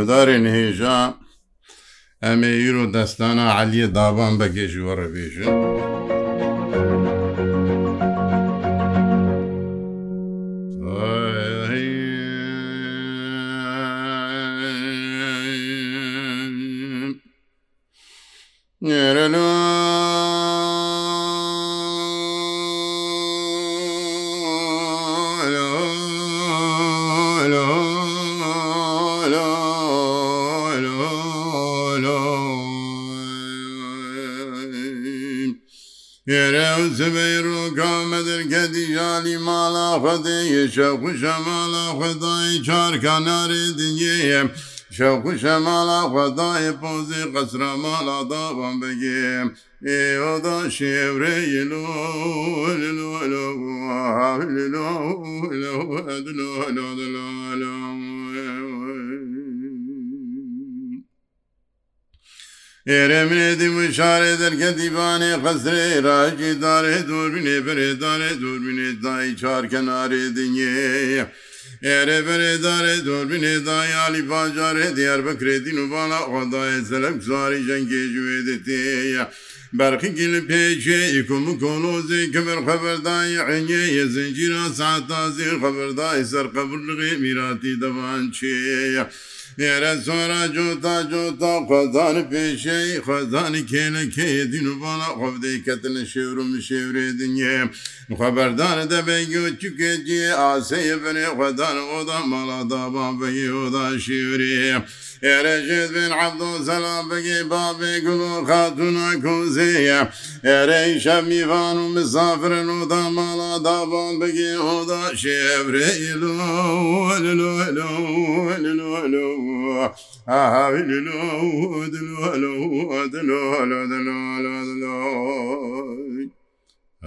شۆدارێن هێژا ئەمێ ئیر و دەستانە عەلیە دابان بەگێژی وەڕەبێژن. Yere Zübeyru kamedir kedi jali mala fadi Şevku şemala fedai çar kanari dinyeyem Şevku şemala fedai pozi kasra mala davan begeyem Eo da şevre ilu ilu ilu ilu ilu ilu ilu ilu ilu ilu هێرە منێدی وشارێ دەرگە دیوانێ قەزرێ ڕاجی دارێ دووربینێ بەرێدارێ دووربینێ دای چارکەنارێ دنیێە. ئێرە بەرێدارێ دۆربینێ دایالی باجارێ دیار بەکرێتین و بالا ئۆدایە زەلم زاری جەنگێژوێ دێتەیە. برخی li pêçe îkumu kolozê kemir xeberdayê enye ye zincîra saatazê xeberdayê serqebirliê miratî devan çêye. ئێرە زۆرە جۆتا جۆتا خوازان پێشەی خوازانی کێنەکەی دین و بالا خۆدەی کەتە لە شێور و شێورێ دنیێ خەبەردانە دەبێگی و چکێجیێ ئاسەیە بنێ خوادان ئۆدا ماڵا دابان بەگی ئۆدا شێورێ. ئێرەژێت بن عبد زەلا بگەی بابێ گوڵ و خاتونە کۆزەیە ئێرەی شەمیوان و مسافرن و داماڵا دابان بگێ هۆدا شێبرەئیلۆ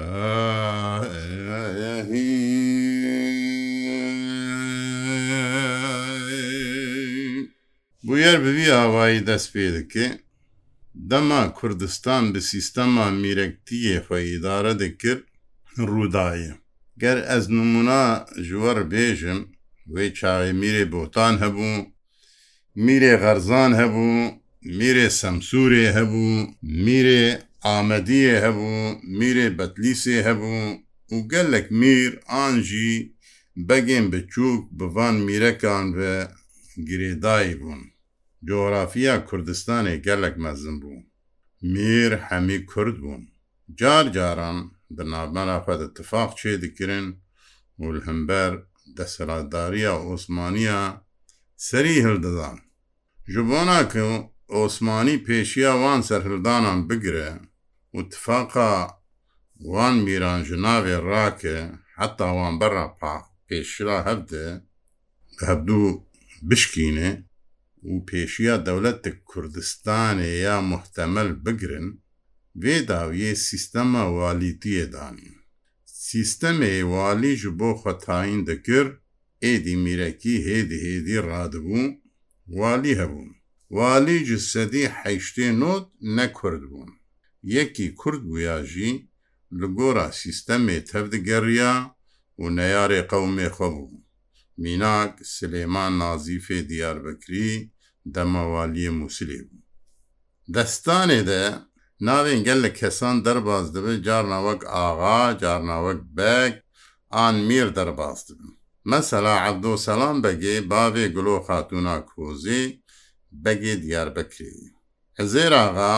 آه بویەر بوی ئاوایی دەست پێ دەکێ دەما کوردستان bi سیستەما میرەکتیە xweîdare dikir rûdayê ger ez numuna ji wer bêjim wê çaê mirê botan hebû mirê xerzan hebû mirê semsûrê hebû mirê amediyê hebû mirê betlîsê hebû û gelek mir an jî begên biçûk bi van mîrekan ve girêdayî bûn جۆرافیا کوردستانی گەلک مەزم بوو میر هەمی کورد بوون جار جاران بنابمەرا خەد اتفاق چێ دکرن و هەمبەر دەسەلاتداریە عوسمانە سەری هەلدەدان ji بۆنا کە ئۆسمانی پێشیا وان سەرهلدانان بگرێ و تفاقا وان میران ژناوێ ڕاکێ حتا وان بەرا پا پێشرا هەبدێ هەبدوو بشکینێ و پێشیە دەولەت کوردستانێ یا محتەمەل بگرن بێداویە سیستەمە والیتیەدانین سیستەمێ والیژ بۆ خەتاین دەکرد ئێدی میرەکی هێدی هێدی ڕادبوو والی هەبوون والیج سەدی حیشتێ نۆت نەکرد بوون یەکی کورد بوویاژی li gora sîstemê tevdigeriya û neyarê qewmê xwe bû. Mînak Silêman Nazîfê Diyarbekirî دەماوالیە مووسلی بوو دەستانێ دە ناوێن گەل لە کەسان دەرباز دەبێت جارناوەک ئاغا جارناوەک بەک ئان میر دەرباز دەبن مەسەلا عەبدۆ سەسلام بەگێ باوێ گلۆ خاتونا کۆزی بەگێ دیار بکرێ ئەزێر ئاغا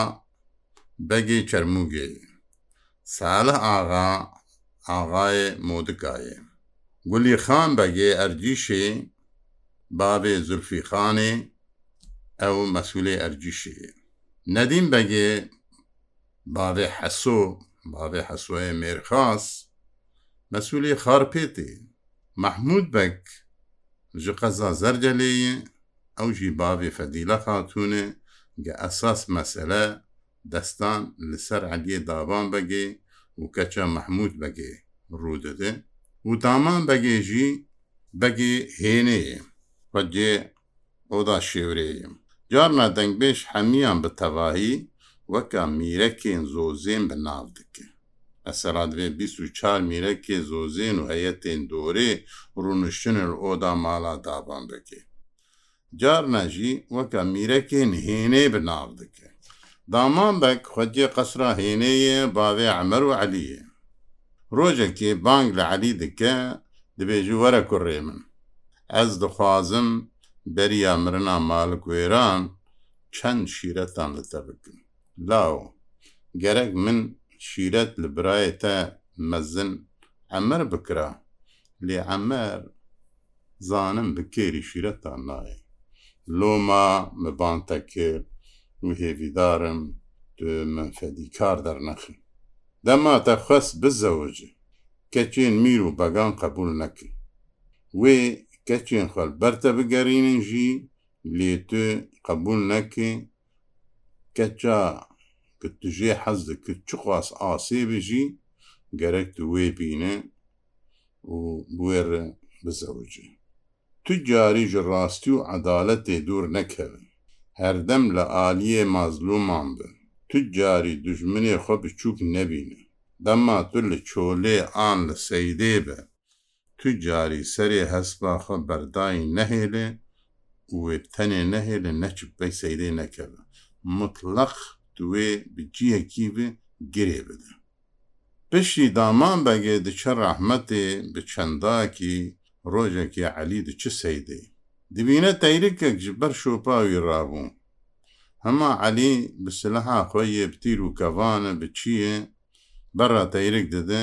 بەگێ چەرموگێ سالە ئاغا ئاغاە مۆدکایە گولی خان بەگێ ئەرجیشێ باوێ زولفی خانێ ئەو مەسوولەی ئەرجیشی نەدیم بەگێ باێ حەسۆ باێ حەسوۆە مێرخاس مەسوولی خارپێتی مەحمود بەک ji qeza zercelêyê ew jî bavê fedîle xatûne ge esas mesele destan li ser eliyê davan begê û keça mehmûd begê rû dide û daman begê jî begê hênê ye xwecê oda şêwreyim یارنا دەنگبێش هەمیان بە تەواهی وەکە میرەکێن زۆزێن بە ناو دکێ ئەسەرادێ 24 میرەکێ زۆزێن و هەیەتێن دۆرێ ڕونشتنر ئۆدا ماڵا دابان دەکێ جار نەژی وەکە میرەکێن هێنێ بە ناو دکێ دامان بەک خودی قەسرا هێنەیە باوێ ئەمەەر و علیە ڕۆژێکی بانگ لە علی دکە دەبێژی وەرە کوڕێ من ئەس دخوازم بەریا مرنا مالک وێران چەند شیرەتان لەتە بکن لاو گەرەک من شیرەت لە برایەتە مەزن ئەمەر بکرا لێ ئەمەر زانم بکێری شیرەتان نایە لۆما مەبانتە کرد و هێویدارم تو منفەدی کار دەرنەخی دەماتە خەست بزەوجێ کەچێن میر و بەگان قبول نەکرد وێ کەچێن خوێن بەرتە بگەڕینن ژی لێ تێ قبول نەکێ کەچا کە تژێ حەز دەکرد چ خواست ئاسێ بژی گەرەک وێ بینە و بێرە بزەوجێ تو جاری ji rastî û edaletê dûr nekevin herdem li aliyê mazlûman bin tu carî dujminê xwe biçûk nebîne dema tu li çolê an li seydê be تو جاری سەرێ هەستباخە بەردایی نەهێلێ وێ تەنێ نەهێلێ نەچب پێی سەیرێ نەکەوە مطلق دوێ بجیەکی بێ گرێ بدە پشتی دامان بەگێ دچە ڕەحمەتێ بە چەنداکی ڕۆژێکی عەلی دچ سەیدێ دبینە تەیرکێک ji ber şopawî rabû hema Elî bi sileha xwe yê bitîr û kevane biçiye bera teyrik dide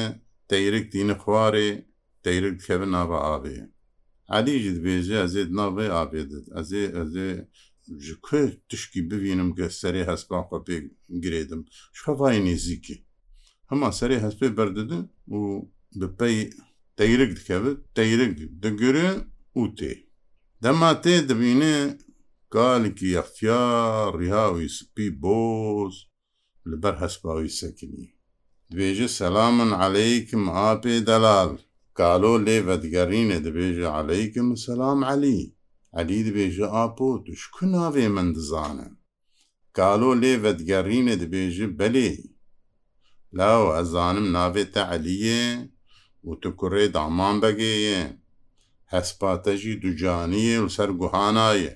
teyrik dîne xwarê Deyir kevin nava abê. Elî ji dibêje ez ê navê abê dit ez ê ez ê ji ku tişkî bibînim ke serê hespa xwe pê girêdim xevayê nêzîkî. Hema serê hespê berdidin û bi pey teyrik dikevit teyrik digire û tê. Dema tê dibîne galekî yextiya riha wî spî boz li ber hespa wî sekinî. Dibêje selamin eleykum apê delal. کالۆ لێڤە دگەڕینە دەبێژە عەلەیکم سەسلام عەلی عەلی دەبێژە ئاپۆ دوشکو ناوێ من دزانم کالۆ لێڤە دگەڕینە دەبێژە بەلێ لاو ئەزانم ناوێتە عەلیە و تو کوڕێ دامان بەگەیە هەسپاتەژی دوجانیە و سەر گوهانایە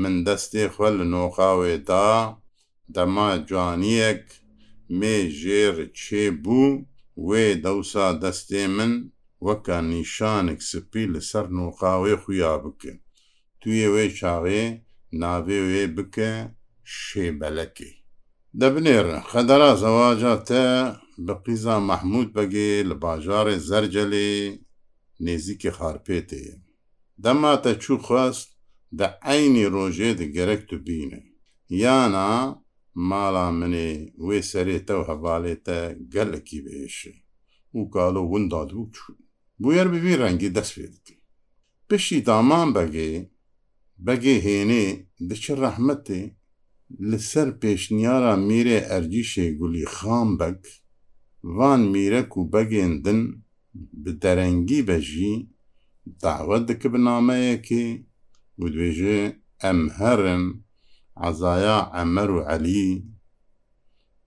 من دەستێ خوە لە نۆخاوێدا دەما جوانیەک مێ ژێر چێ بوو وێ دەوسا دەستێ من وەکە نیشانێک سپی لەسەر نوقاوێ خویا بکە تویە وێ چاوێ ناوێ وێ بکە شێبەلەکەی دەبنێرە خەدەرا زەواجاتە بە قیزا مەحمود بەگێ لە باژارێ زەررجەلێ نێزیکی خارپێتەیە دەماتە چوو خواست دە عینی ڕۆژێ دەگەرەک و بینە یانا ماڵا منێ وێ سەرێتەوە هەباڵێتە گەلێکی بێشێ و کاڵۆ ونداد و چوو بویەر ببی ڕەنگی دەست پێتی پشتی دامان بەگێ بەگێ هێنێ دچ ڕەحمەتێ لەسەر پێشنیارە میرێ ئەرجیشێ گولی خام بەک وان میرەک و بەگێندن bi derengî ve jî dawet dikibin nameyekê û dibêje em herin عەزایە ئەمەەر و عەلی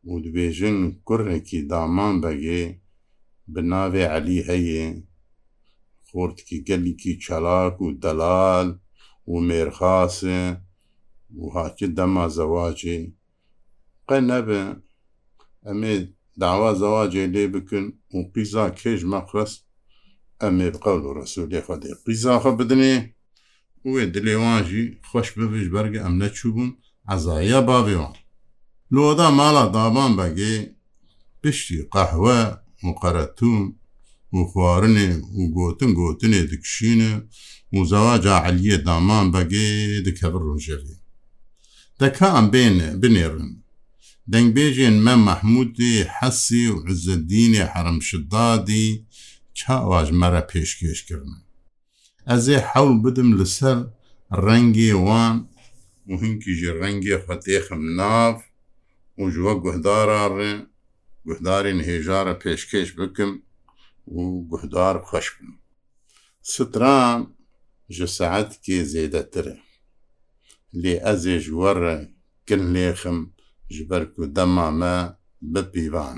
و دبێژن کوڕێکی دامان بەگێ بناوێ عەلی هەیە خۆردکی گەلیکی چەلاک و دەلال و مێرخاسێ و هاکی دەما زەواجێ قە نەبێ ئەمێ داوا زەواجێ لێ بکن و قیزا کێژ مەخست ئەمێ بقەول و ڕسوولێ خەدێ قیزاخە بدنێ وێ دلێواژی خۆش ببش بەرگە ئەم نەچوو بوون ئەزایە باێوان لۆدا ماڵا دابان بەگێ پشتی قەحوە مقەرەتوم و خوارنێ و گوتن گوتنێ دکشینە موزەوا جاعلیە دامان بەگێ دکەبر ڕۆژەوێ دەکە ئەم بێنە بنێرن دەنگبێژێن مە مەحمودی حەسی و عزدینێ حرمشدادی چاواژ مەرە پێشکێشکردن ئەزێ حەڵ بدم لەسەر ڕەنگێ وان مهمکیژی ڕەنگێ خەتێخم ناف و ژوە گوهداراڕێ گوهدارین هێژارە پێشکەش بکم و گوهدار خەش بم ستران ji saetê zêdetir e lê ez ê ji we re kin lêxim ji ber ku dema me bipîvan.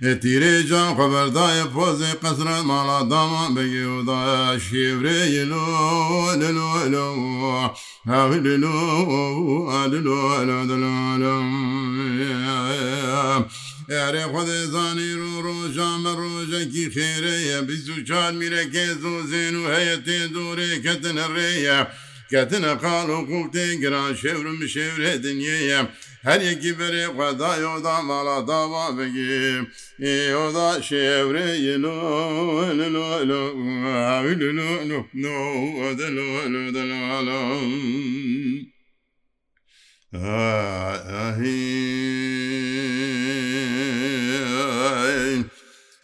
تیری جان خبردای پۆزی قەسرە ماڵاداما بەگیودا شێورەیلو لەلو هاولو یارێ خودێ زانی و ڕۆژامە ڕۆژەکی خێرەیە بیست و چار میرەکە زۆ زێن و هەیە تێ دوورێ کەتنە ڕێیە کەتنە قاڵ و قوتێ گران شێورم شێورێ دنیەیە. her yekî berê xweda yoda mala dava bigî yoda şevre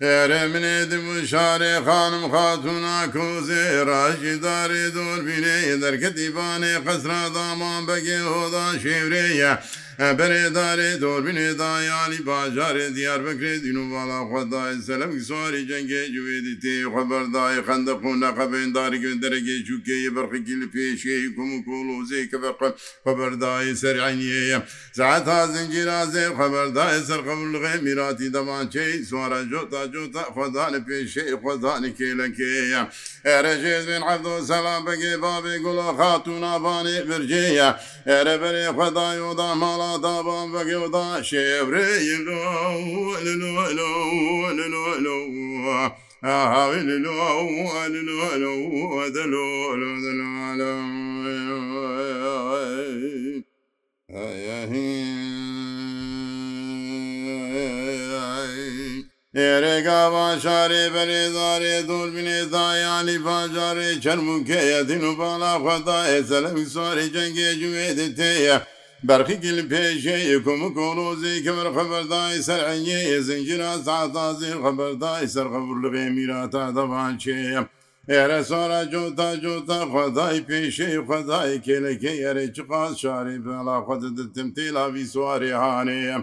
Erem nedim şare hanım hatuna kuze raşidare dur bile derket ibane kasra daman bege hoda şevreye berêdarê dorbinê dayanî bajarê diyar bekrê dînû vala xwedayê selem sorî cengê civêdî tê xeberdayê xendeqû neqebên darî deregê çûkeye berxî li pêşê kumu kolozê kebeqe xeberdayê serîniye Zeta zincîrazê xeberdayê serqeulê miratî demançeyî sonra cota cota xwedanê pêşê xwedanê kêlekeye Erejêz bin evdo selam begê babê gula xatûna banê vircêye Ereberê xwedayoda mala da bam ve da şevre yelo lelo lelo lelo lelo ah lelo lelo lelo delo lelo lelo ay ay Eregavaşare berezare dur bine zayali faşare çermuke yedinu bala fada esele misare cenge cüvedeteye برخی گل پیشه کم کروزی کبر خبردای سر عیه زنجیرا ساتا زیر خبردای سر خبر لغی میرا تا دوان چه ئێرە سارا جۆتا جۆتا خدای پێشەی خدای کێلەکەی ئەرێ چقاز شاری بەڵا خودتم تێلاوی سواری هاانەیە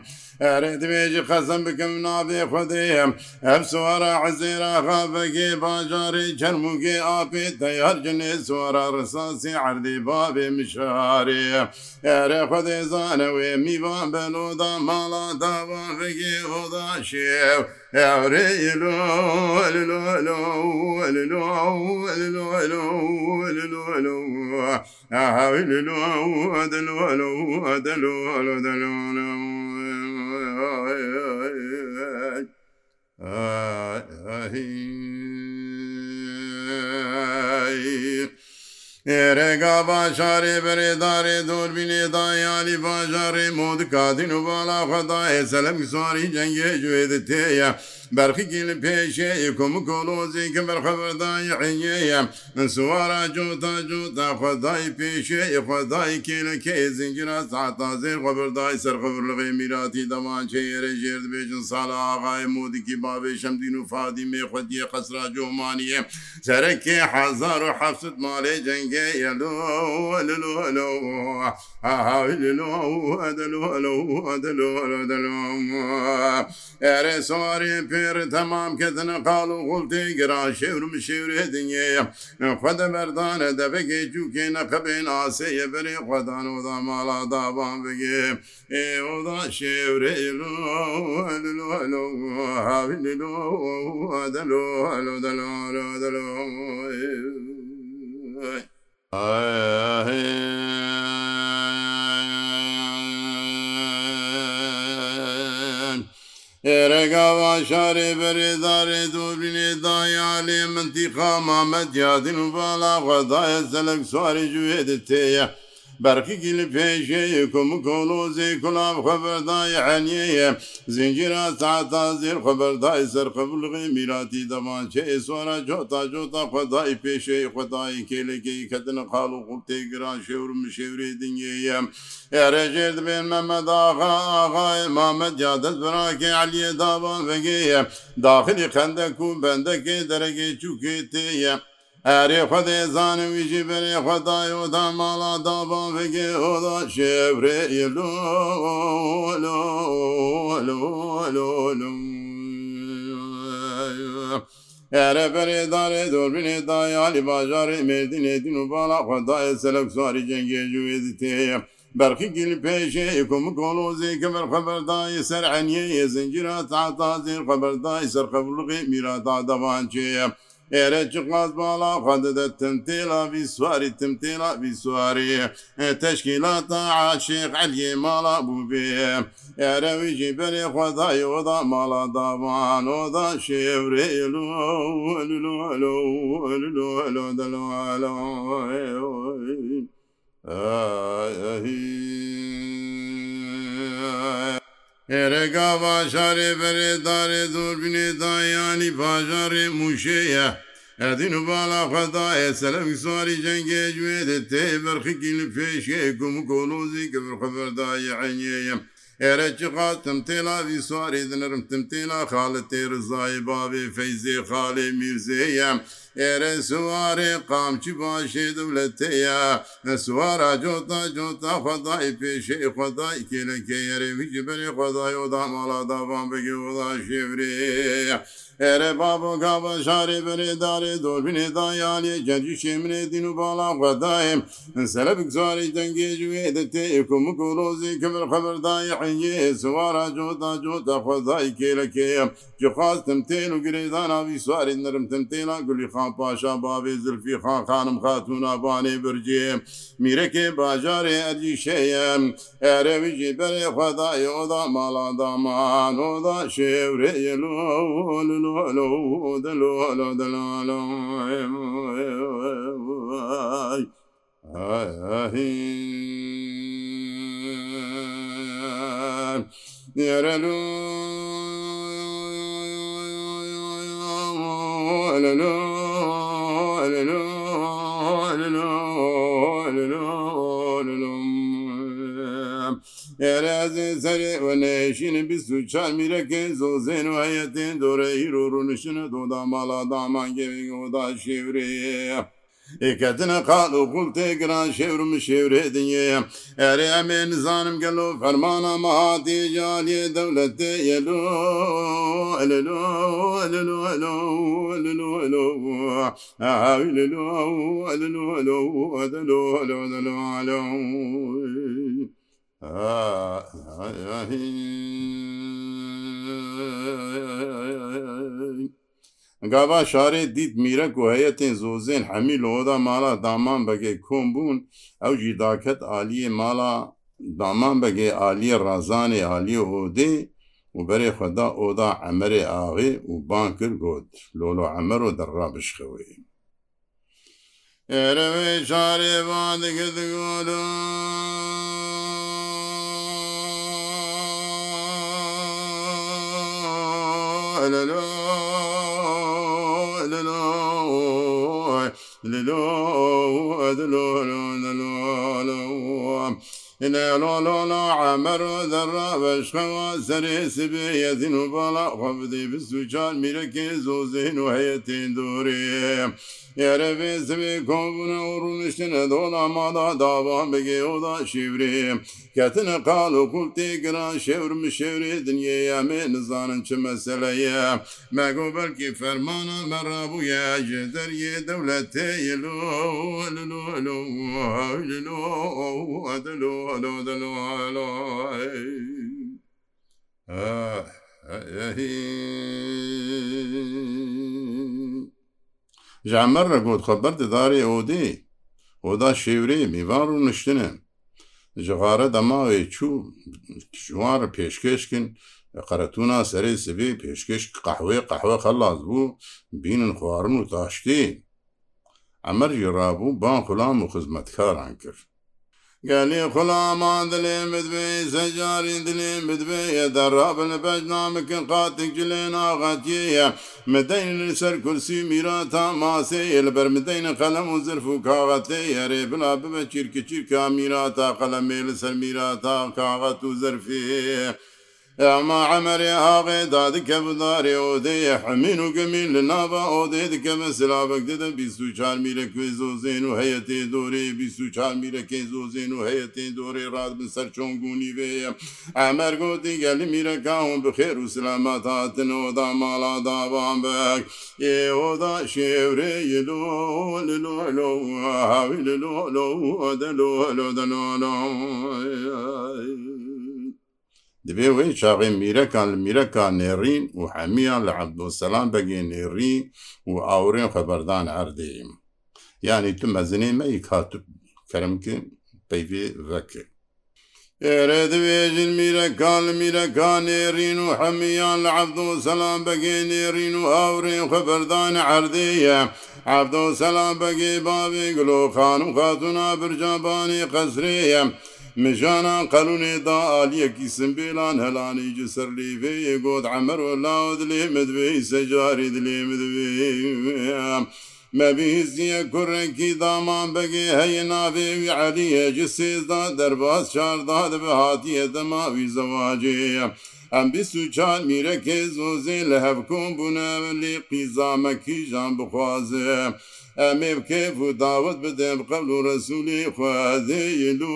ئەرێ دەبێژی خەزم بکەم نابێ خودەیە ئەف سوارە عزێرا خافەگێ باجارێ چرمموگێ ئاپێ دەیارجنێ سوارە ڕساسی عردی بابێ مشارێ ئەرێ خودێزانەوێ میوان بەلۆدا ماڵا داوا بگێ هۆدا شێو. آه رێگا باشارێ بەرێدارێ دۆربینێدا یاری باژارێ مۆدکاتین و باڵا خەدا هێزە لەم سواری جەنگێ جوێدە تێە. برخی گل پیشه کم کلوزی که برخبردای عیه سوارا جوتا جوتا خدای پیشه خدای کل که زنجیرا ساعتا زیر خبردای سر خبرلغی میراتی دمان چهره جرد بیشن سالا آقای مودی که بابی شمدین و فادیمه خودی قصرا جومانیه سرک هزار و حفصد مال جنگه یلو للو لو ها للو ادلو لو ادلو لو ادلو اره ساری پیشه şevre tamam ketine kalu kulte gira şevrim şevre dinye Xwede berdane deve geçûkê neqebên aseye berê xwedan oda mala davan bige ê oda şevre havlo ئێرەگاوا شارێ بەرێدارێ دوبینێ دایالێ منتیقا مامەد یادن و باڵا غەدایە زەلک سواری جوێدت تێە برقی گیل پیشه کم کلوزی کلاب خبردای عنیه زنجیرا ساعتا زیر خبردای سر قبلغی میراتی دمان چه اسوارا جوتا جوتا خدای پیشه خدای کلکی کتن قالو قلتی گران شور مشوری دنیه اره جرد بین محمد آقا آقا امامت یادت برا که علی دابان بگیه داخل خندکو بندکی درگی چوکی تیه ئەری خودێ زانە ویژی بەێ خدای و دا ماڵا دابان بگێ ئۆدا شێبرێ ئەرە بەێدارێ دۆبینێ دایالی باژارێ مردینێ دین و باڵا خدای سەلک سواری جەنگێژ وێزی تەیە. برخی گل پیشه کم کلوزی کمر خبردای سر عنیه زنجیرات عطا زیر خبردای سر خبرلقی میرات عدبان چیه ئێرە چقاز باڵا خەدەدە تمتێلا ویسواری تمتێلا ویسواری تشکیلاتە عاشق علیێ ماڵا بوو بێ ئێرە ویژی بەرێ خۆدایەوەدا ماڵا داوانۆدا شێورێلو دەلوالۆ ئێرەگا باژارێ بەرێدارێ دۆربینێ دایانی باژارێ موشەیە ئەدین و بالا خەداە سەلەمی سواری جەنگێ گوێ دێ تێ بەرخکی لە پێشێ گوم کۆلۆزی کە بەخەبەردایە عینیەیەم ئێرە چی خاتم تێلا ویسواری دنرم تم تێلا خاڵە تێرزای باێ فەیزێ خاڵێ میرزەیەم ئێرە سووارێ قامچی باشێ دەولەتەیە سووارە جۆتا جۆتا خدای پێشێ خدای کێلەکە ئێرە ویجی بەری خدای ودا ماڵا داوان بگی وڵا شێورەیە. Ere babo gava şare bere dare dolbine dayali genci şemine dinu bala gadayem selebik zari dengeci ve edete ekumu kulozi kemir haber dayi hiye suvara jota jota khodai kelekeyem که خواستم تیل و گریزان آوی سواری نرمتم تیلا گلی خان پاشا باوی زلفی خان خانم خاتون آبانه برجی میره که باجار ارجی شیم اره جی بر خدای اودا مالا دامان اودا شوری لول لول لول لول لول لول لول نشین بیست و چهار میره که زوزین و حیتین دوره ای رو رو نشینه دودا مالا دامان گوی و دا شیوریه Eketine qalo qul têgiran şevrim şevre dinye Erê em ê nizanim gelo fermana mehatî caliye devletê yelo elelo elelo elo elelo elo elelo elelo elo edelo elo edelo elo Ah, ah, ah, ah, ah, ah, ah, ah, گاوا شارێ دیت میرەک و هەیەتێن زۆزێن هەمی لەوەدا ماڵا دامان بەگەی کۆم بوون ئەو جیداکەت عالیە ماڵا دامان بەگەی عالیە ڕزانێ عالیە هۆدێ و بەرێ خەدا ئۆدا ئەمەرێ ئاغێ و بان کرد گوت لۆلۆ ئەمەەر و دەڕا بشخەوێ. ئێرەوەی شارێ با دەگەت گۆدە. Hello. للو أدلو للو لۆلۆلۆ عامەر و دەڕا بەشخەوە سەرێ سبێ یەزین و باڵا خۆبدی بسوچان میرەکێ زۆزین و هەیە تێندورێ یارەێ سبێ کۆبوونە و ڕونشتنە دۆڵا مادا داوان بگێ ودا شیورێ کەتنە قال و کوڵتێ گران شێورم شێورێ دنیامێ نزانن چ مەسلەیە مەگۆ بەرکی فەرمانە مەڕابووە جدەریێ دەولەتێ لۆ لۆ لۆ لۆ ژامەرە گوت خەبەر دداری ئەودی ئۆدا شێورێ میوار و نیشتنە جغارە دەماوێ چوو ژوارە پێشکەشکن قەرەتونا سەرێ سبێ پێشکەش قەحوێ قەحوە خەلاز بوو بینن خوارن و تاشتی ئەمەر ژێڕابوو بان خوام و خزمەتکاران کرد Gelê xulaman dilên bidvê secarîn dilên bidvê ye derrabin li bejnamekin qatik cilên axetiye ye mideynin ser kursî mîra ta maseyê li ber mideynin qelem û zirf û kaxetê yerê bila bibe çîrkiçîrka mîra ta qelemê li ser mîra ta kaxet û zirfê ئەما ئەمەێ ئاغێ دا دکە بدارێ ئۆدەیە حمین و گەمین لە ناوا ئۆدێ دکە مە سلاابک دەدە 24 میلە کوێ زۆ زێن و هەیە تێ دۆرێ 24 میلەکەی زۆ زێن و هەیە تێ دۆرێ ڕاد بن سەر چۆنگونی وێە ئەمەرگۆ دیگەلی میرەکان بخێر و سلامەت هاتنەوەدا ماڵا داوان بەک ئێوەدا شێورێ لۆ لۆ لۆ هاوی لۆ لۆ ئەدە لۆ لۆ دەلۆ لۆ دەبێ وی چاغی میرەکان لە میرەکان نێڕین و هەمیان لە عەبدوسەلام بەگێ نێڕی و ئاورێن خەبەردان هەردەیم یانی تو مەزنێ مەی کاتب کەرمکە پەیێ ڤەکرد ئێرە دەوێژن میرەکان لە میرەکان نێڕین و هەمیان لە عەبدوسەلام بەگێ نێڕین و ئاورێن خەبەردان هەردەیە. عبدو سەلا بەگێ باوێ گلۆخان و خاتونا برجابانی قەسرەیە میژانە قەلوونێدا عالیەکی سمبێلان هەلانی جسەر لیڤێ گۆت ئەمەەر و لاوت لێ مدوێ سەجاری دلێ مدوێ مەبیزیە کوڕێکی دامان بەگێ هەیە ناوێوی عەلیە جە سێزدا دەرباز چاردا دەبە هاتیە دەماوی زەواجەیە. ئەم بیچان میرەکێ زۆزێ لە هەفکۆم بوونە لێ قیزامەکی ژان بخوازێ. ئەمێ بکەف و داوت بدەم قبل و ڕسوولی خوازەلو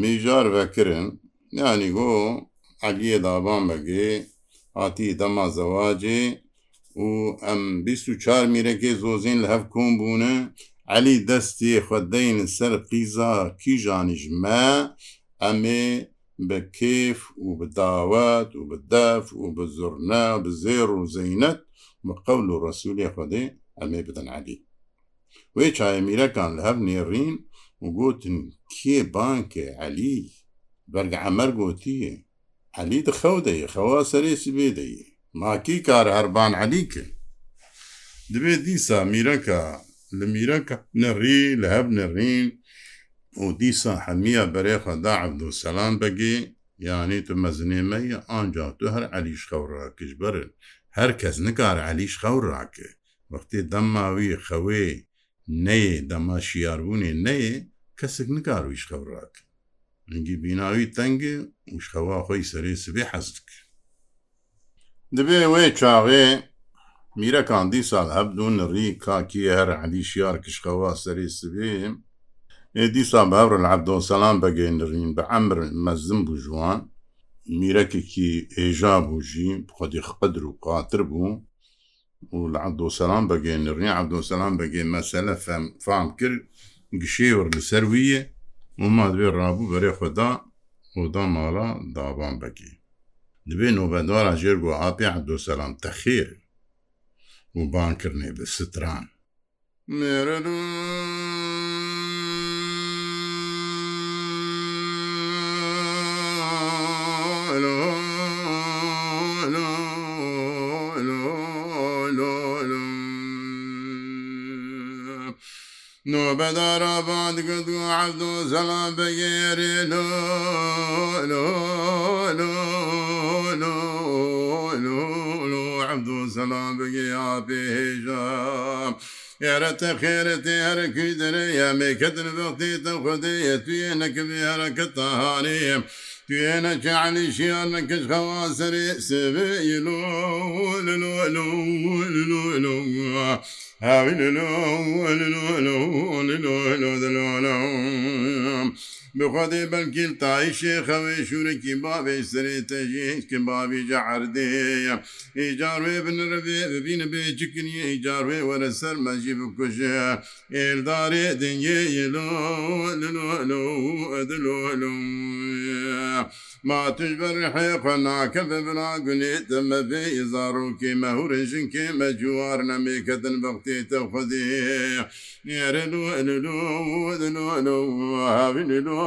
میژار بەکردن ینی گۆ علیە دابان بەگێ هاتی دەما زەواجێ و ئەم 24 میرەکێ زۆزین لە هەف کۆم بوونە علی دەستی خوددەین سەر قیزا کیژانیژمە ئەمێ بە کێف و بەداوات و بەداف و بە زۆرنا بزێر و زەینەت بە قەول و ڕسوولی خودێ ئەمێ بدەن علی وێ چایەمیرەکان لە هەب نێڕین و گوتن کێ بانکێ علی بەرگە ئەمەەر گوتیە علی دخەو دەیە خەوا سەرێسی بێدەیە ماکی کار هەربان علی کرد دەبێت دیسا میرەکە لە میرەکە نەڕی لە هەب نەڕین و دیسا حەمیە بەرێخەدا عەبدوسەلام بەگی یانی تو مەزنێمەیە ئانجا تو هەر علیش خەوڕاکش برن هەر کەس نکار علیش خەوڕاکێ وەختی دەماوی خەوێ نەیە دەما شیاربوونی نەیە کەسێک نکار ویش خەوڕاک ئەنگی بیناوی تەنگێ وشخەوا خۆی سەری سبێ حەزک دەبێ وێ چاغێ میرەکان دیسال هەبدون ڕی کاکی هەر علی شیار کشخەوا سەری سبێ دیسا باورن عبدۆسەلام بەگەێنرین بە ئەمر مەزم بوو ژوان میرەکێکی ئێژا بووژی خۆدی خقدر و قاتر بوو و لە عبدۆسەلام بەگەێنرنی عبدۆسەلام بەگێ مەسەلە فام کرد گشێ وەر لەسەر ویە وما دوێ ڕابوو بەرێ خدا ودا ماڵا داوان بەگی دبێ نوبەدوارە ژێر بۆ ئاپی عبدۆسەلام تەخیر و بانکردنێ بە ستران مێرە نوبەداراباد گوت و عبد و زەڵام بەگێری لۆ لۆ لۆ لۆ لۆ لۆ عبد و زەڵام بگێ یا پێهێژە. يارەتە خێرەتی هەرەکی دەرە یامێکەتن بەختێتە خودەیە توێ نەکەبی هەرەکە تاهارەیە. توێنە جعلی شیان نەکەش خەواسەری سێ لۆ لۆ لۆ لۆ لۆ. هاوي لو لو لو لو لو لو لو بخدێ بەلکیل تایشێ خەوێ شوورێکی باێ سرێ تەژێککە باێ جەعردەیە ئیجارێ بنرەێ ببینە بێ چکنی ئیجارێ وەرە سەر مەجی بکوژە ئێدارێ دنیێ یلۆ لۆ ئەدلۆلو ما تجبەرحێ قەناکە ببنا گونێ دەمە بێ ئزارۆکی مەهورژنکێ مەجووار نەمێکەدن بەختێتە خودێ نێرە لو ئەلو ئەلو هاوی لۆ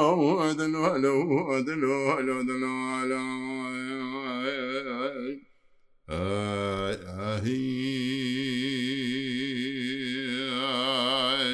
أدل ولو أدل ولو أدل ولو آه آه